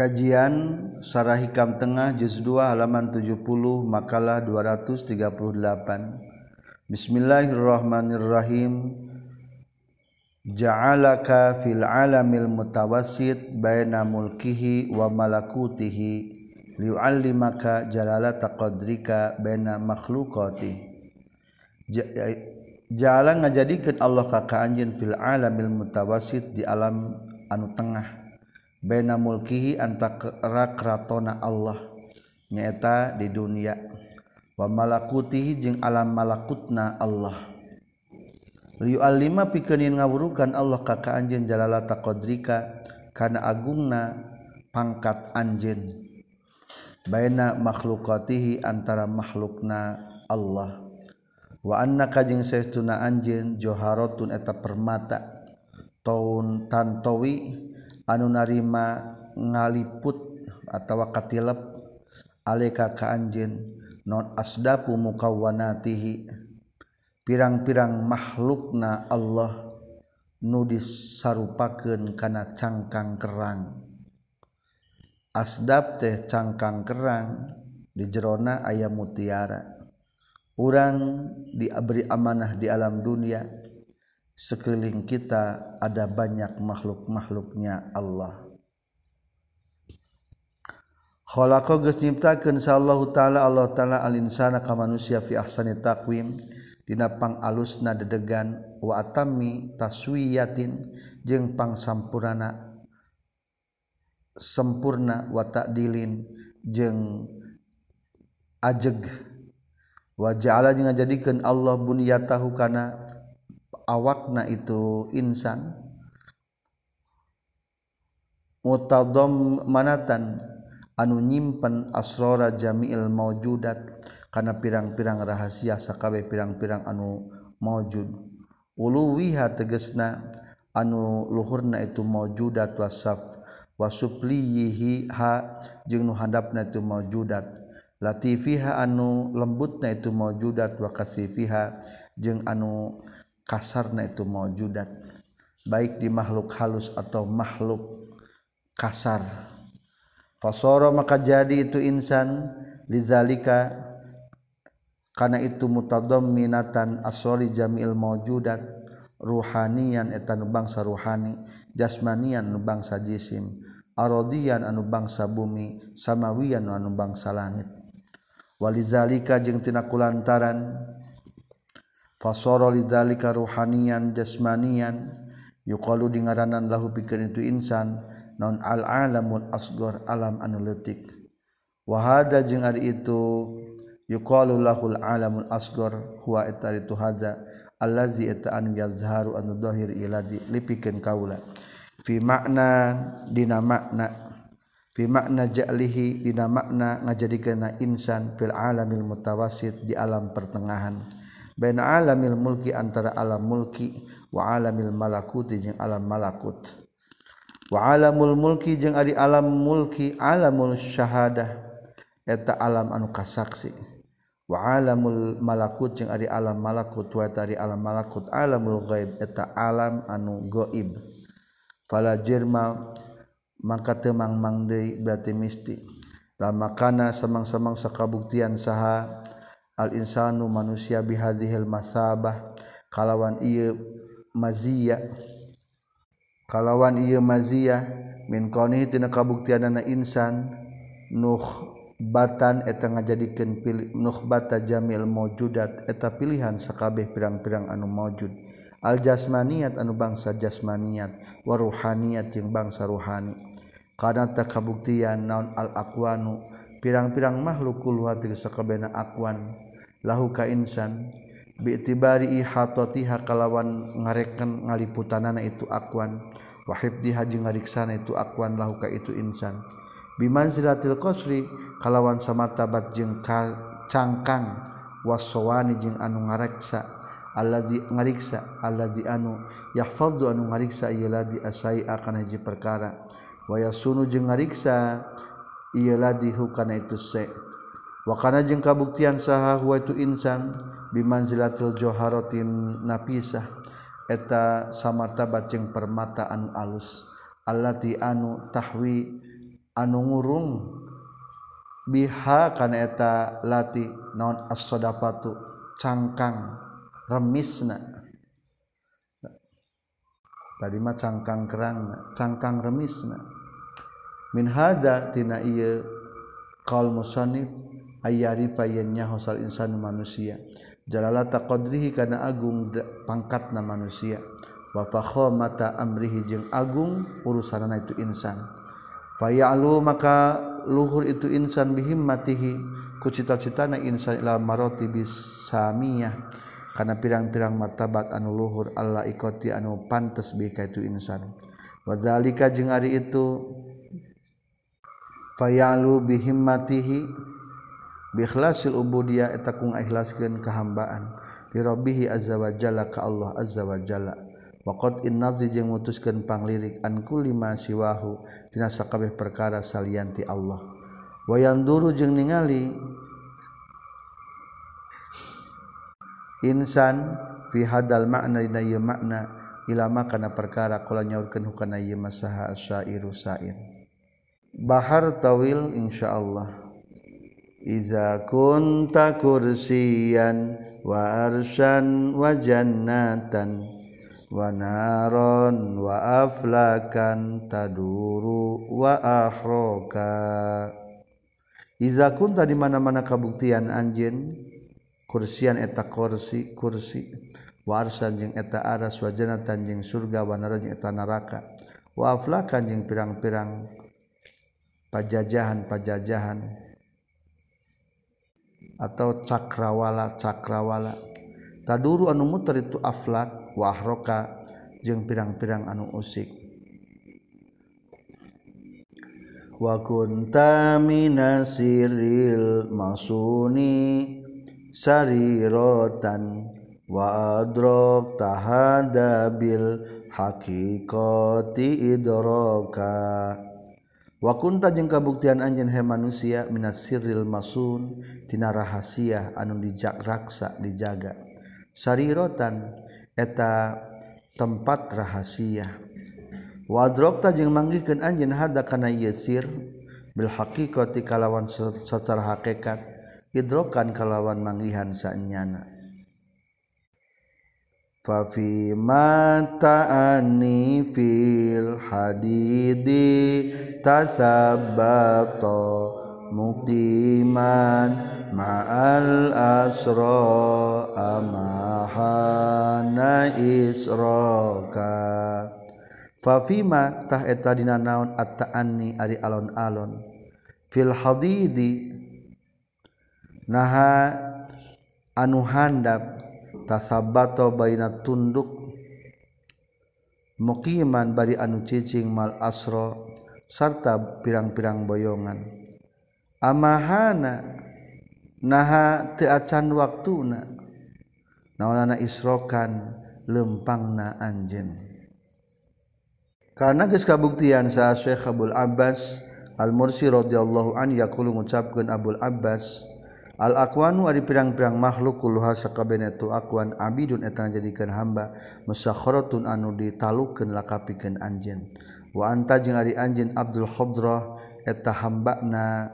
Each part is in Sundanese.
Kajian Sarah Hikam Tengah Juz 2 halaman 70 makalah 238 Bismillahirrahmanirrahim. Ja'alaka fil alamil mutawassit baina mulkihi wa malakutihi liu'allimaka jalalata qadrika baina makhluqati Ja'ala ngajadikeun Allah ka ka fil alamil mutawassit di alam anu tengah bena mulkihi antara kratona Allah. Nyaeta di dunia. Wa malakutihi jeung alam malakutna Allah. Liu alima pikeun ngawurukan Allah ka ka anjeun jalalata qadrika kana agungna pangkat anjeun. Baina makhlukatihi antara makhlukna Allah. Wa annaka jeung saestuna anjeun joharatun eta permata. Taun tantowi anu narima ngaliput atau katilep aleka ka anjin non asdapu mukawanatihi pirang-pirang makhlukna Allah nudis sarupakeun kana cangkang kerang. Asdab teh cangkang kerang di jerona ayam mutiara. Orang diberi amanah di alam dunia. Sekeliling kita ada banyak makhluk-makhluknya Allah. Khalaqa geus nyiptakeun sallallahu taala Allah taala al insana ka manusia fi ahsani taqwim dina pangalusna dedegan wa atammi taswiyatin jeung pangsampurna sempurna wa ta'dilin jeung ajeg. Wa ja'ala jeung ngajadikeun Allah bunyatahu kana awakna itu insan. Mutadom manatan anu nyimpen asrora jamiil maujudat kana pirang-pirang rahasia sakabe pirang-pirang anu maujud. Uluwiha tegesna anu luhurna itu maujudat wasaf wasupliyihi ha jeung nu handapna itu maujudat. Latifiha anu lembutna itu maujudat wa kasifiha jeung anu kasarna itu maujudat. Baik di makhluk halus atau makhluk kasar. Fasoro maka jadi itu insan. Lizalika karena itu minatan asrori jamil maujudat. Ruhanian etan bangsa ruhani. Jasmanian bangsa jisim. Arodian anu bangsa bumi. Samawian anu bangsa langit. Walizalika jeung tina kulantaran. fasoro lidzalika ruhanian jasmanian yuqalu dingaranan lahu pikeun itu insan non al alamul asghar alam anu leutik. Wa hada jeung ari itu yuqalu lahul alamul asghar huwa eta itu hada allazi eta anu yazharu anu zahir ilazi lipikeun kaula. Fi makna dina makna. Fi makna ja'lihi dina makna ngajadikeun insan fil alamil mutawasit di alam pertengahan. baina alamil mulki antara alam mulki wa alamil malakuti jeung alam malakut. Wa alamul mulki jeung ari alam mulki alamul syahadah eta alam anu kasaksi. Wa alamul malakut jeung ari alam malakut wa tari alam malakut alamul ghaib eta alam anu gaib fala jirma maka temang mang deui berarti misti. Lama kana semang-semang sakabuktian saha al-insanu manusia bihadzihil masabah kalawan ieu mazia kalawan ieu mazia min qanihi tina kabuktianana insan nuh batan eta ngajadikeun pilih nukhbata jamil maujudat eta pilihan sakabeh pirang-pirang anu maujud. Al jasmaniat anu bangsa jasmaniat wa ruhaniat jeung bangsa ruhani. Kana ta kabuktian naon al aqwanu pirang-pirang makhluk kulwa sakabehna aqwan. lahu ka insan bi'tibari ihatotiha kalawan ngareken ngaliputanana itu akwan wa hifdiha jeung ngariksana itu akwan lahu ka itu insan. Bimanzilatil qasri kalawan samartabat jeung cangkang wasawani jeung anu ngareksa allazi ngariksa allazi anu yahfazu anu ngariksa ieu ladi asai akan hiji perkara. Wa yasunu jeung ngariksa ieu ladi hukana itu se' wakana jeung kabuktian saha huwa itu insan bimanzilatil joharatin napisah. Eta samartabat jeung permataan alus allati anu tahwi anu ngurung. Biha kana eta lati naon as-sadafatu cangkang remisna. Tadi mah cangkang kerang cangkang remisna. Min hada tina ieu qaul musannif ayarifa yen nyaho sal insanu manusia. Jalalata qadrihi kana agung pangkatna manusia. Wa fakhomata amrihi jeung agung urusanana itu insan. Faya'lu maka luhur itu insan bihimmatihi. Ku cita-citana insan ila marati bisamiyah. Kana pirang-pirang martabat anu luhur Allah ikoti anu pantes bi ka itu insan. Wadzalika jeung ari itu fayalu bihimmatihi. bilasil ubudiah eta ku ikhlaskeun kahambaan. Birobbihi azza wa jalla ka Allah azza wa jalla. Waqad innazi jeung mutuskeun panglirik an kulli ma siwahu tina sakabeh perkara salianti Allah. Wayan duru jeung ningali insan fi hadal makna dina ieu makna ilama kana perkara kala nyaurkeun hukana ieu masaha syair syair bahar tawil insyaallah Iza kunta kursiyan wa arsyan wa jannatan wa naron wa aflakan taduru wa akhroka Iza kunta di mana-mana kabuktian anjeun kursian eta kursi kursi. Wa arsyan jeung eta aras wa jannatan jeung surga wa naron jeung eta neraka. Wa aflakan jeung pirang-pirang pajajahan-pajajahan. atau cakrawala cakrawala. Taduru anu muter itu aflak wahroka jeung pirang-pirang anu usik. Wa kunta minasiril masuni sarirotan wa adrok tahadabil hakikati idroka. wakunta jeung kabuktian anjen he manusia minas sirril masun tina rahasia anu dijak raksa dijaga. Sarirotan eta tempat rahasia wadrokta jeung manggihkeun anjeun hada kana yasir bil haqiqati kalawan secara hakikat idrokan kalawan manggihan saenyana Fafi mata'ani fil hadidi tasabbato mukdiman ma'al asra amahana isroka. Fafima tah eta dina naon at-ta'anni ari alon-alon. Fil hadidi naha anu handap tasabato baina tunduk mukiman bari anu cicing mal asro sarta pirang-pirang boyongan. Amahana naha teu acan waktuna. Naonana isrokan lempangna anjeun. Karena geus kabuktian sa Syekh Abdul Abbas Al Mursi radhiyallahu an yaqulu ngucapkeun Abdul Abbas Al aqwanu ari pirang-pirang makhluk kulluha sakabehna tu akwan abidun eta jadikeun hamba musakhkharatun anu ditalukeun lakapikeun anjeun. Wa anta jeung ari anjeun Abdul Khadrah eta hambana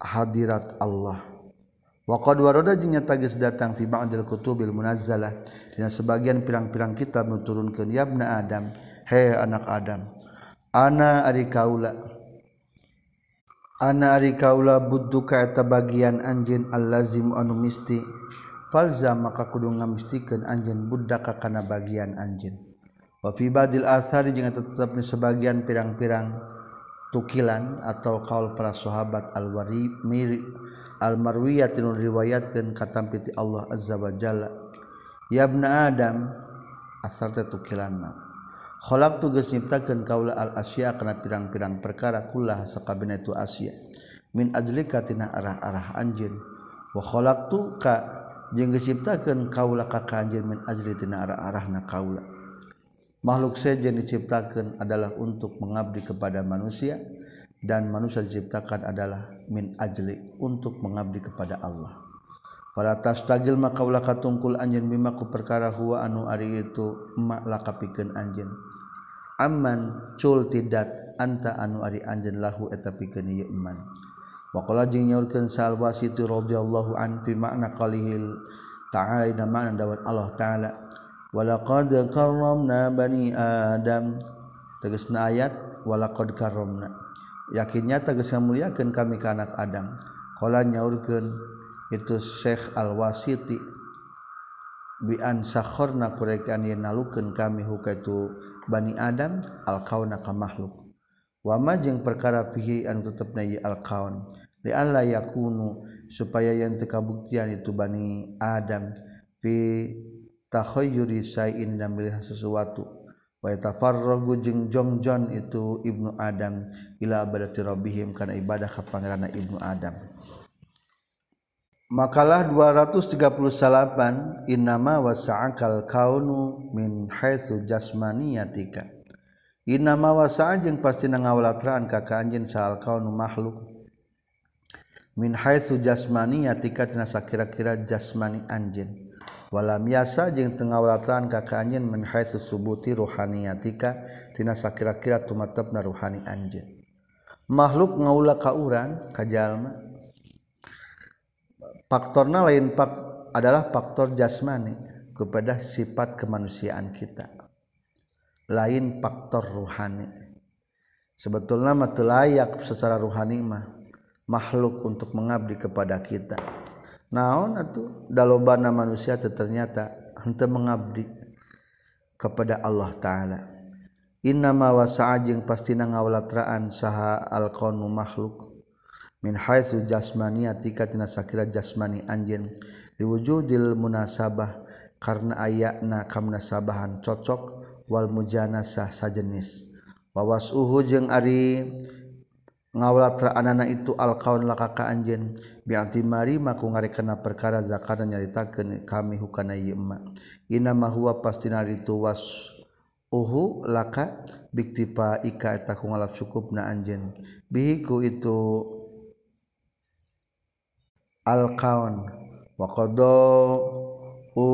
hadirat Allah. Waqad warada jeung nyata geus datang fi ba'dil kutubil munazzalah dina sebagian pirang-pirang kitab nuturunkeun yabna Adam he anak Adam ana ari kaula. Ana ari kaula buddu kaeta bagian anjeun al-lazim anu misti. Falza maka kudu ngamistikeun anjeun budda ka kana bagian anjeun. Wa fi badil athari jeung tetep sebagian pirang-pirang tukilan atau kaul para sahabat al-wari al-marwiyah tinu riwayatkeun katampiti Allah azza wa jalla. Ya ibna Adam asal teh tukilan mah. kholak geus nyiptakeun kaula al asya kana pirang-pirang perkara kullaha sakabehna itu asya. min ajlika tina arah-arah anjeun. wa kholak tu ka jeung diciptakan kaula ka anjeun min ajli tina arah-arahna kaula makhluk sejen diciptakan adalah untuk mengabdi kepada manusia dan manusia diciptakan adalah min ajli untuk mengabdi kepada Allah wala tastagil maka ulah katungkul anjeun bima ku perkara huwa anu ari itu emak lakapikeun anjeun aman cul tidak anta anu ari anjeun lahu eta pikeun ieu iman. Waqala jeung nyaurkeun radhiyallahu an fi makna qalihil ta'ala dina makna dawat Allah taala. Walaqad karramna bani adam. Tegasna ayat walaqad karramna. Yakinnya tegas muliakeun kami ka anak Adam. Qala nyaurkeun itu Syekh al-wasiti. Bian sahhorna kurekan yang nalukan kami huka itu Bani Adam alkaunaka makhluk. Wamajeng perkara fihi an tetap na alkaun. Li Allah yakunu supaya yang tekabuktian itu Bani Adam. Fi takhayyuri sayin dan milih sesuatu. Wa tafarragu jeung jongjon itu ibnu Adam ila abadati rabbihim kana ibadah ka pangeranna ibnu Adam Makalah 238 innama wasa'akal kaunu min haitsu jasmaniyatika. Innama wasa'a jeung pasti ngawalatraan ka ka anjeun saal kaunu makhluk. Min haitsu jasmaniyatika tina sakira-kira jasmani anjeun. Walam yasa jeung teu ngawalatraan ka ka anjeun min haitsu subuti ruhaniyatika tina sakira-kira tumatepna ruhani anjeun. Makhluk ngaula ka urang ka jalma faktorna lain pak adalah faktor jasmani kepada sifat kemanusiaan kita. Lain faktor ruhani. Sebetulnya mah layak secara ruhani mah makhluk untuk mengabdi kepada kita. Naon atuh? Dalobana manusia ternyata henteu mengabdi kepada Allah taala. Innama wasa'a jeung pastina ngawalatraan saha alqanu makhluk min haitsu jasmaniyatika tina sakira jasmani anjeun liwujudil munasabah karena ayatna kamunasabahan cocok wal mujanasah sajenis. Wawas uhu jeung ari ngawalatraanana itu alkaun lakaka anjeun bi mari maku ngarekena perkara zakana nyaritakeun kami hukana ieu emma. Inna ma huwa pastina itu was uhu laka biktipa ika eta ku ngalap cukupna anjeun bihiku itu alkaon wakodo u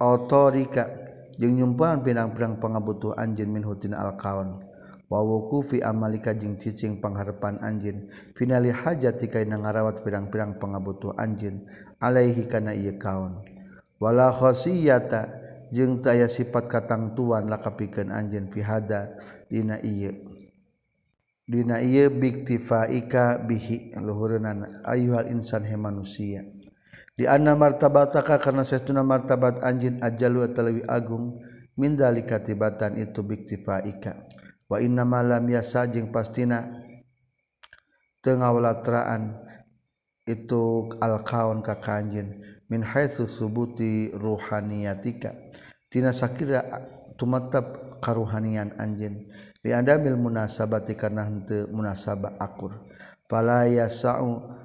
otorika jeung nyumpulan pinang-pinang pangabutuh anjin min hutin alkaon wawuku fi amalika jeung cicing pangharepan anjin. Finali hajati kaina ngarawat pirang-pirang pangabutuh anjin. Alaihi kana ieu kaun wala khosiyata jeung taya sifat katangtuan lakapikeun anjin fi hada dina ieu. Dina ieu biktifaika bihi luhureunana ayuhal insan he manusia. Di anna martabataka karena sesuna martabat anjin ajalu talawi agung min dalika tibatan itu biktifaika. Wa inna malam yasa jeung pastina teu ngawalatraan itu alkaun ka kanjeun min haitsu subuti ruhaniyatika. Tina sakira tumatap karuhanian anjeun. liada mil munasabati karena henteu munasabah akur. Fala yasau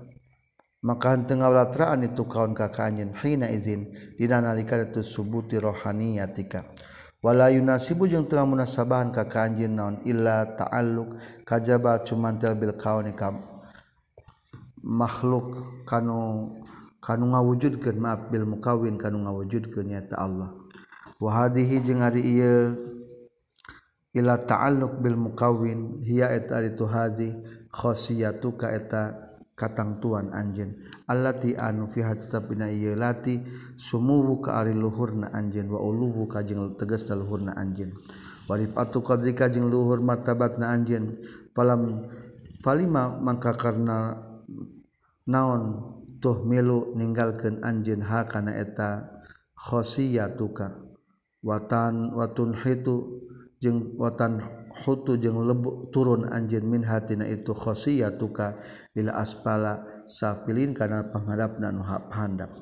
maka henteu ngawlatraan itu kaun ka kanjeun hina izin dina nalika itu subuti rohaniyatika. Wala yunasibu jeung teu munasabahan ka kanjeun naon illa ta'alluq kajaba cumantel bil kauni ka makhluk kanu kanu ngawujudkeun maaf bil mukawin kanu ngawujudkeun nyata Allah. Wa hadhihi jeung ari ieu ila ta'alluq bil mukawin hiya eta itu hazi khosiyatu ka eta katangtuan anjeun. Allati anu fiha tetapina ieu lati sumuwu ka ari luhurna anjeun wa uluwu ka jeung tegasna luhurna anjeun. Warifatu qadrika jeung luhur martabatna anjeun. Falam falima mangka karna naon tuh milu ninggalkeun anjeun ha kana eta khosiyatuka watan watun hitu jeng watan hutu jeung lebu turun anjin min hatina itu khosiyatuka ila aspala safilin kana pangharapna nu handap.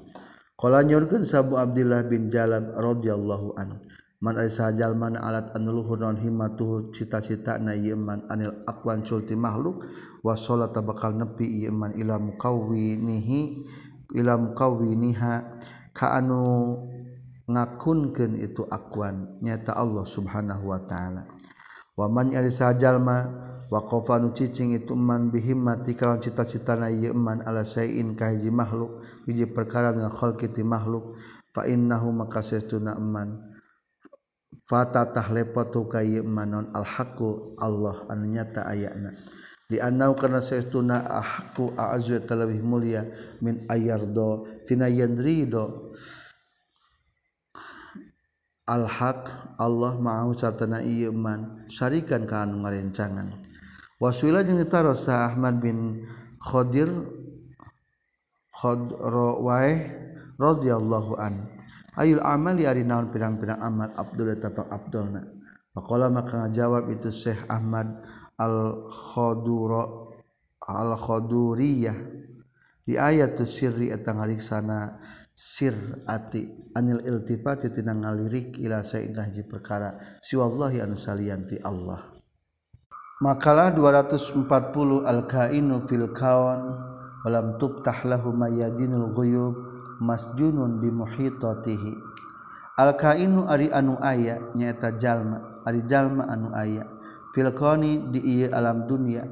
Qala sabu abdillah bin jalan radhiyallahu anhu man sajal man alat anluhur non himmatuhu cita-cita na ieu anil aqwan culti makhluk wa salata bakal nepi ieu man ila muqawwinihi ila muqawwiniha ka anu ngakunkan itu akuan nyata Allah subhanahu Wa ta'ala. Waman sajajallma waqfanu cicing itu man bihimmati kalau cita-cita naman alain kahiji makhluk biji perkara ngakholkiti makhluk fainnahu maka sestunaman fatatah lepotu kayman non alhaku Allah anu nyata ayatna dianau karena seestuna ahku azu terlebih mulia min ayardo tina yandrido alhaq Allah mau sartana iman syarikan ka anu ngarencangan. Waswila jeung tarosa Ahmad bin Khadir Khadrawai radhiyallahu an. Ayul amali ari naon pirang-pirang amal Abdul tapak Abdulna? Faqala maka ngajawab itu Syekh Ahmad al Khadura al Khaduriyah di ayat tu sirri etang sana sir ati anil iltifati tina ngalirik ila saing kahiji perkara. Siwallahi anu salianti Allah. Makalah 240 al-kainu fil kawan walam tubtah lahu mayadinul ghuyub masjunun bi muhitatihi. Al-kainu ari anu aya nyaeta jalma ari jalma anu aya. Fil kawani di ieu alam dunya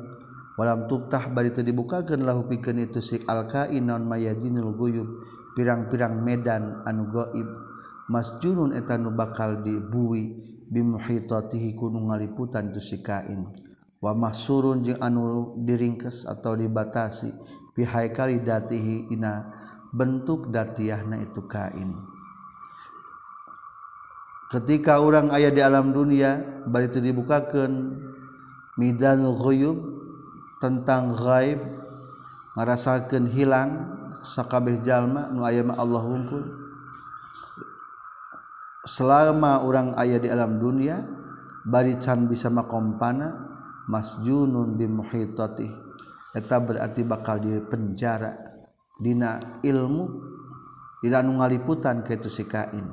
walam tubtah bari teu dibukakeun lahu pikeun itu si al-kain mayadinul ghuyub. pirang-pirang Medan anu goib masjurun etanu bakal dibui bimuhitotihi kuung ngaliputan in wa mahsurun jeung anu diringkes atau dibatasi pihai kali datihi ina bentuk datiahna itu kain. Ketika orang ayah di alam dunia bari itu dibukakan midanul ghuyub tentang ghaib ngarasakeun hilang sakabeh jalma nu aya mah Allah wungkul selama orang ayah di alam dunia bari can bisa makompana masjunun bi muhitati eta berarti bakal di penjara dina ilmu dina nu ngaliputan ka itu si kain.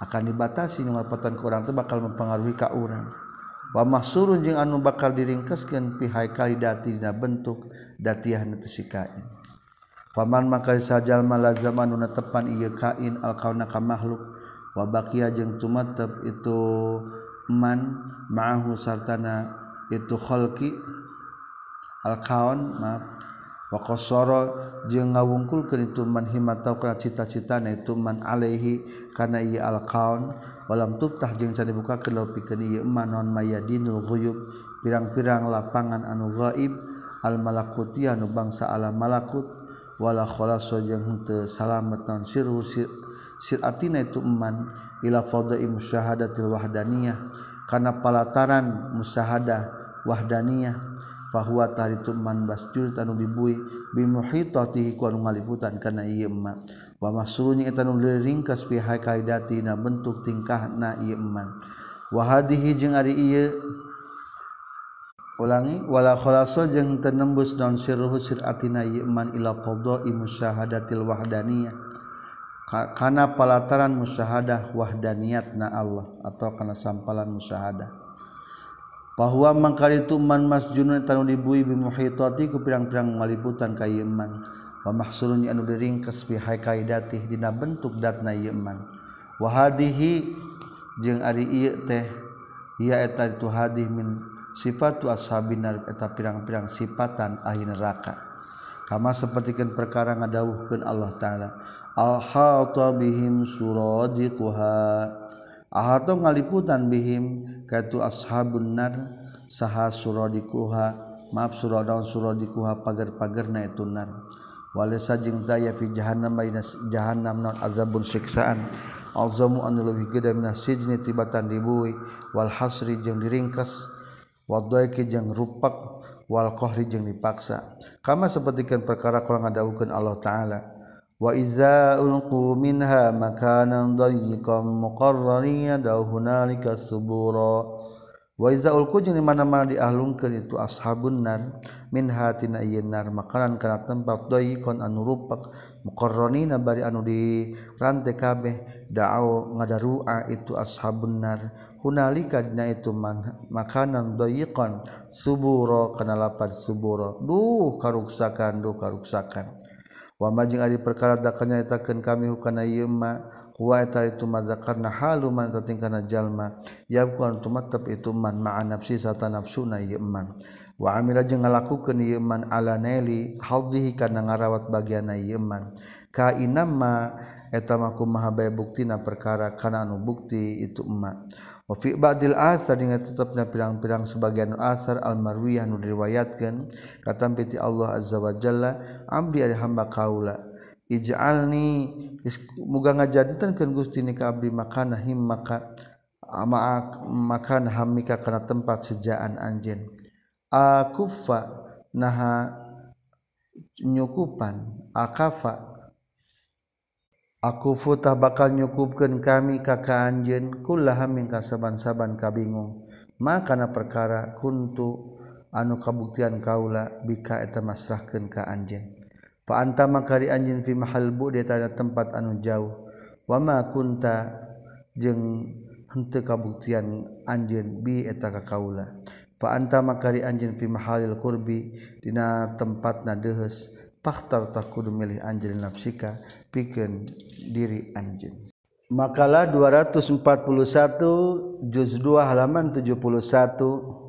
Akan dibatasi nu ngaliputan ka urang teh bakal mempengaruhi ka urang. Wa mahsurun jeung anu bakal diringkeskeun pihai kalidati dina bentuk datiah nu si kain. Paman maka sajajal mala zaman una tepan ia kain alkauna ka makhluk. Wabakia jeung tumatep itu man ma'ahu sartana itu khalqi alkaun maaf. Wa qasara jeung ngawungkulkeun itu man himata kana cita-citana itu man alaihi kana ieu alkaun. Walam tubtah jeung can dibukakeun lopikeun ieu man non mayadinul ghuyub pirang-pirang lapangan anu gaib al malakutiyah nu bangsa alam malakut. wala khalaso jeung teu salamet naon sir siratina itu iman ila fadai musyahadatil wahdaniyah. Kana palataran musyahadah wahdaniyah bahwa tari itu eman basjul tanu dibui bimuhitatihi ku anu ngaliputan kana ieu eman. Wa masrunya eta nu ringkas fi kaidatina bentuk tingkahna ieu eman. Wa hadhihi jeung ari ieu ulangiwalakhlaso jeung tenembus daun sirruhsiratina ila qodai musyahadatil wahdaniyah. Kana palataran musyahadah wahdaniat na Allah atau karena sampalan musyahadah. Bahwa mangkali itu man masjunun tanu dibui bimuhitati ku pirang-pirang maliputan ka iman. Wa mahsulun anu diringkes bi kaidati dina bentuk datna Yman wahadihi jeung ari ieu teh ia eta itu hadih min sifat ashabinar eta pirang-pirang sifatan ahli neraka. Kama sapertikeun perkara ngadawuhkeun Allah taala. Al-hata bihim suradiquha. Ahato ngaliputan bihim kaitu ashabun nar saha suradiquha. Maaf suradaun suradiquha pagar-pagarna itu nar. Walasa jeung daya fi jahannam baina jahannam non azabun siksaan. Azamu anu leuwih gede minas sijni tibatan dibui. Wal hasri jeung diringkas. wadoiki jeung rupak wal qahri jeung dipaksa. Kama sapertikeun perkara kurang ngadawukeun Allah taala. Wa idza ulqu minha makanan dayyiqan muqarrarina daw subura. wazaulku mana-mana diahlungkeun itu ashabun nar min hatina nar makanan karena tempat dayikon anu rupak muqarranina bari anu di rante kabeh dao ngadarua itu ashabun nar. Hunalika dina itu man, makanan dayikon suburo kana lapad suburo. Duh karuksakan duh karuksakan. wa majing ari perkara dakanya itakeun kami hukana ieu ma wa eta itu mazakarna halu man tatingkana jalma yaqul tumattap itu man ma'a nafsi sata nafsuna ieu man. Wa amila jeung ngalakukeun ieu man ala neli hadhihi kana ngarawat bagianna ieu man. Ka inamma eta mah kumaha bae buktina perkara kana anu bukti itu emak wa fi ba'dil athar dengan tetapna pirang-pirang sebagian asar al marwiyah nu diriwayatkeun katampi ti Allah azza wa jalla abdi ari hamba kaula ij'alni muga ngajadikeun Gusti ni ka abdi makana him maka maak makan hamika kana tempat sejaan anjeun. Akufa naha nyukupan akafa aku futah bakal nyukupkan kami kakak anjen kulah haming kasaban-saban kabingung. Makana perkara kuntu anu kabuktian kaula bika eta masrahkeun ka anjeun. Fa anta makari anjen fi mahal bu di tanda tempat anu jauh. Wa ma kunta jeung henteu kabuktian anjeun bi eta ka kaula. Fa anta makari anjin fi mahalil qurbi dina tempatna deuheus pakhtar takudu milih anjeun nafsika pikeun diri anjin makalah 241 juz 2 halaman 71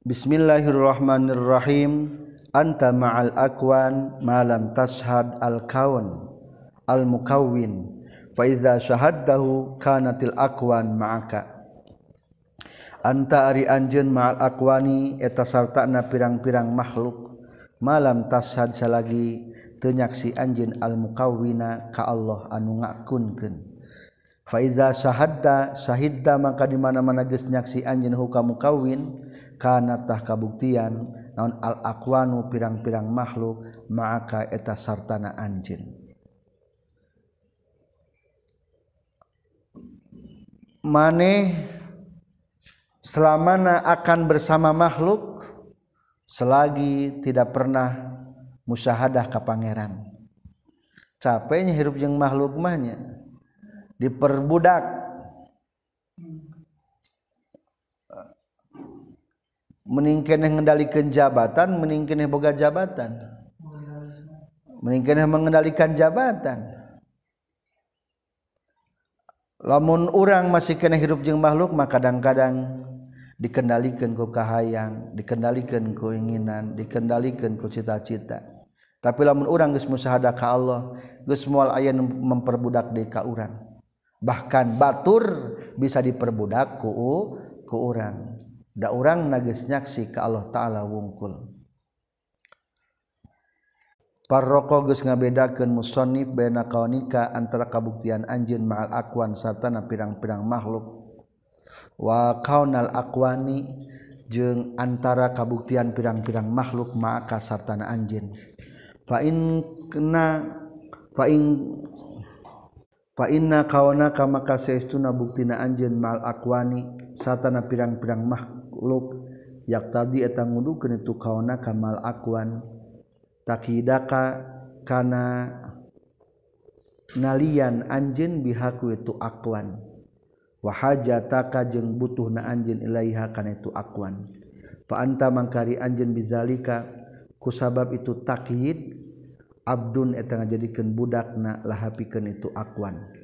Bismillahirrahmanirrahim. Anta ma'al akwan malam tashhad al kaun al mukawwin fa idza syahadtahu kanatil akwan ma'aka. Anta ari anjen maal akwani eta sarta na pirang-pirang makhluk. Malam tashad salagi tenyaksi anjen al-mukawwina ka Allah anu ngakunkeun. Faiza syahadda syahidda maka di mana-mana geus nyaksi anjeun huka mukawwin kana tah kabuktian naon al-aqwanu pirang-pirang makhluk maka eta sartana anjeun. Maneh selamana akan bersama makhluk selagi tidak pernah musyahadah ka pangeran. Capeknya hirup jeung makhluk mahnya. Diperbudak. Meningkeneh mengendalikan jabatan meningkeneh boga jabatan. Meningkeneh mengendalikan jabatan. Lamun orang masih kena hirup jeung makhluk maka kadang-kadang dikendalikan ku kahayang dikendalikan keinginan dikendalikan ku cita-cita. tapi lamun orang geus musyahadah ka Allah geus moal aya memperbudak di ka urang. Bahkan batur bisa diperbudak ku ku urang. Da urang nagis nyaksi ka Allah taala wungkul. Parroko geus ngabedakeun musannif baina kaunika antara kabuktian anjeun ma'al akwan satana pirang-pirang makhluk. Wa kaunal akwani jeung antara kabuktian pirang-pirang makhluk ma'aka sartana anjeun. fain kena fain fainna kawanaka maka saestuna buktina anjeun mal akwani satana pirang-pirang makhluk yak tadi eta ngudukeun itu kawanaka mal akwan. Takidaka kana nalian anjeun bihaku itu akwan. Wa hajataka jeung butuhna anjeun ilaiha kana itu akwan. Fa anta mangkari anjeun bizalika kusabab itu takyid Abdun etang jadikan budakna lahapikeun itu akuan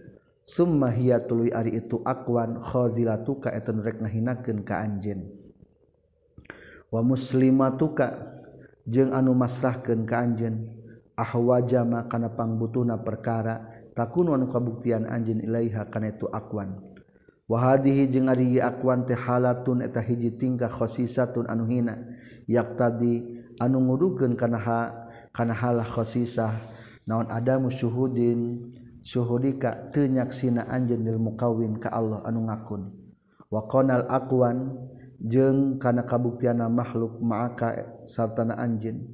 Summa hiya tuluy ari itu akuan khazilatuka etan rek ngahinakeun ka anjeun. Wa muslimatuka jeung anu masrahkeun ka anjeun. Ahwaja ma kana pangbutuhna perkara takun anu kabuktian anjeun ilaiha kana itu akuan wa hadhihi jeung ari akuan teh halatun eta hiji tingkah khosisatun anu hina. Yaqtadi anu ngudukeun kana ha kana hal khosisah naon ada musyuhudin syuhudika teu nyaksina anjeun lil mukawin ka Allah anu ngakun. Wa qanal aqwan? Jeung kana kabuktianna makhluk ma'aka sartana anjeun.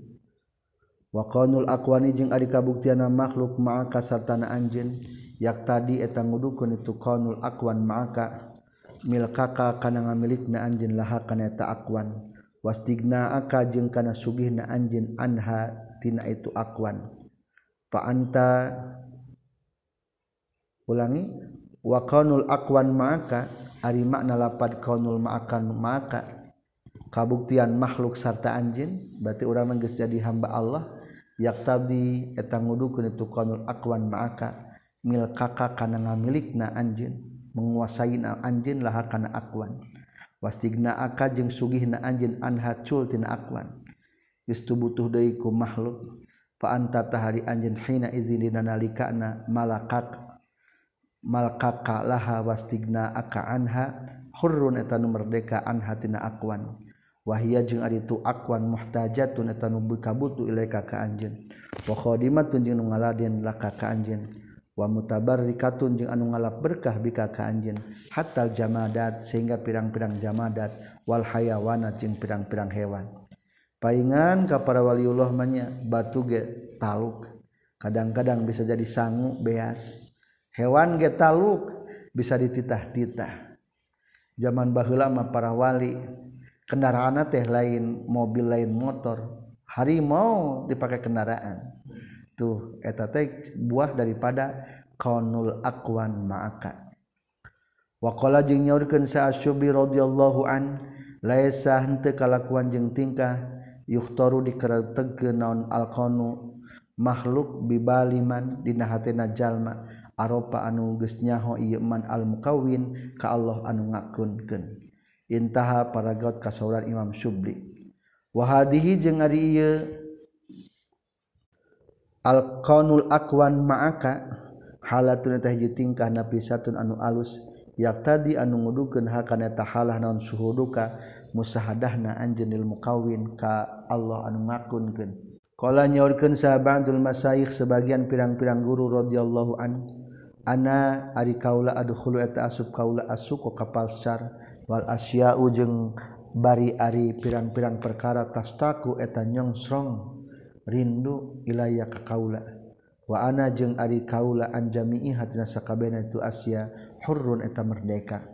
Wa qanul aqwani? Jeung ari kabuktianna makhluk ma'aka sartana anjeun. Yak tadi eta ngudukun itu qonul aqwan ma'aka. Milkaka kana ngamilikna anjeun laha kana eta aqwan. Wastigna aka jeung kana sugihna anjeun anha. tina itu akwan fa anta ulangi wa kaunul akwan maka ari makna lapad kaunul ma'akan maka kabuktian makhluk sarta anjin berarti orang nangis jadi hamba Allah yak tadi etang ngudukun itu kaunul akwan ma'aka mil kakak kana ngamilikna anjin menguasai anjin laha kana akwan wastigna aka jeung sugihna anjin anha cul tina akwan istu butuh deiku makhluk. Fa anta tahari anjeun hina izin dina nalikana malakak malkaka laha wastigna aka anha. Hurrun eta nu merdeka anha tina akwan. Wahia jeung ari tu akwan muhtajatun eta nu beuka butuh ilaika ka anjeun. Wa khadimatun jeung nu ngaladen laka ka anjeun. Wa mutabarrikatun jeung anu ngalap berkah bika ka anjeun. Hatal jamadat sehingga pirang-pirang jamadat. Wal hayawana jeung pirang-pirang hewan. Paingan ka para waliullah manya batu ge taluk. Kadang-kadang bisa jadi sangu beas. Hewan ge taluk bisa dititah-titah. Zaman baheula mah para wali kendaraan teh lain mobil lain motor harimau dipakai kendaraan. Tuh eta teh buah daripada kaunul akwan ma'aka. Wa qala jeung nyaurkeun sa asyubi radhiyallahu an laisa henteu kalakuan jeung tingkah yuhtaru dikerteg naon alqanu makhluk bibaliman dina hatena jalma aropa anu geus nyaho ieu man almukawin ka Allah anu ngakunkeun. Intaha paragot kasauran Imam Syubli wa hadhihi jeung ari ieu alqanul aqwan ma'aka halatun teh tingkah nabi satun anu alus yak tadi anu ngudukeun hakana tahalah naon suhuduka musahadahna anjenil mukawin ka Allah anu ngakunkeun. Qala nyaurkeun sahabatul masyayikh sebagian pirang-pirang guru radhiyallahu an ana ari kaula adkhulu eta asub kaula asuko kapal syar wal asya'u jeung bari ari pirang-pirang perkara tastaku eta nyongsrong rindu ilaya ka kaula. Wa ana jeung ari kaula anjami'i hatina sakabehna itu asya hurrun eta merdeka.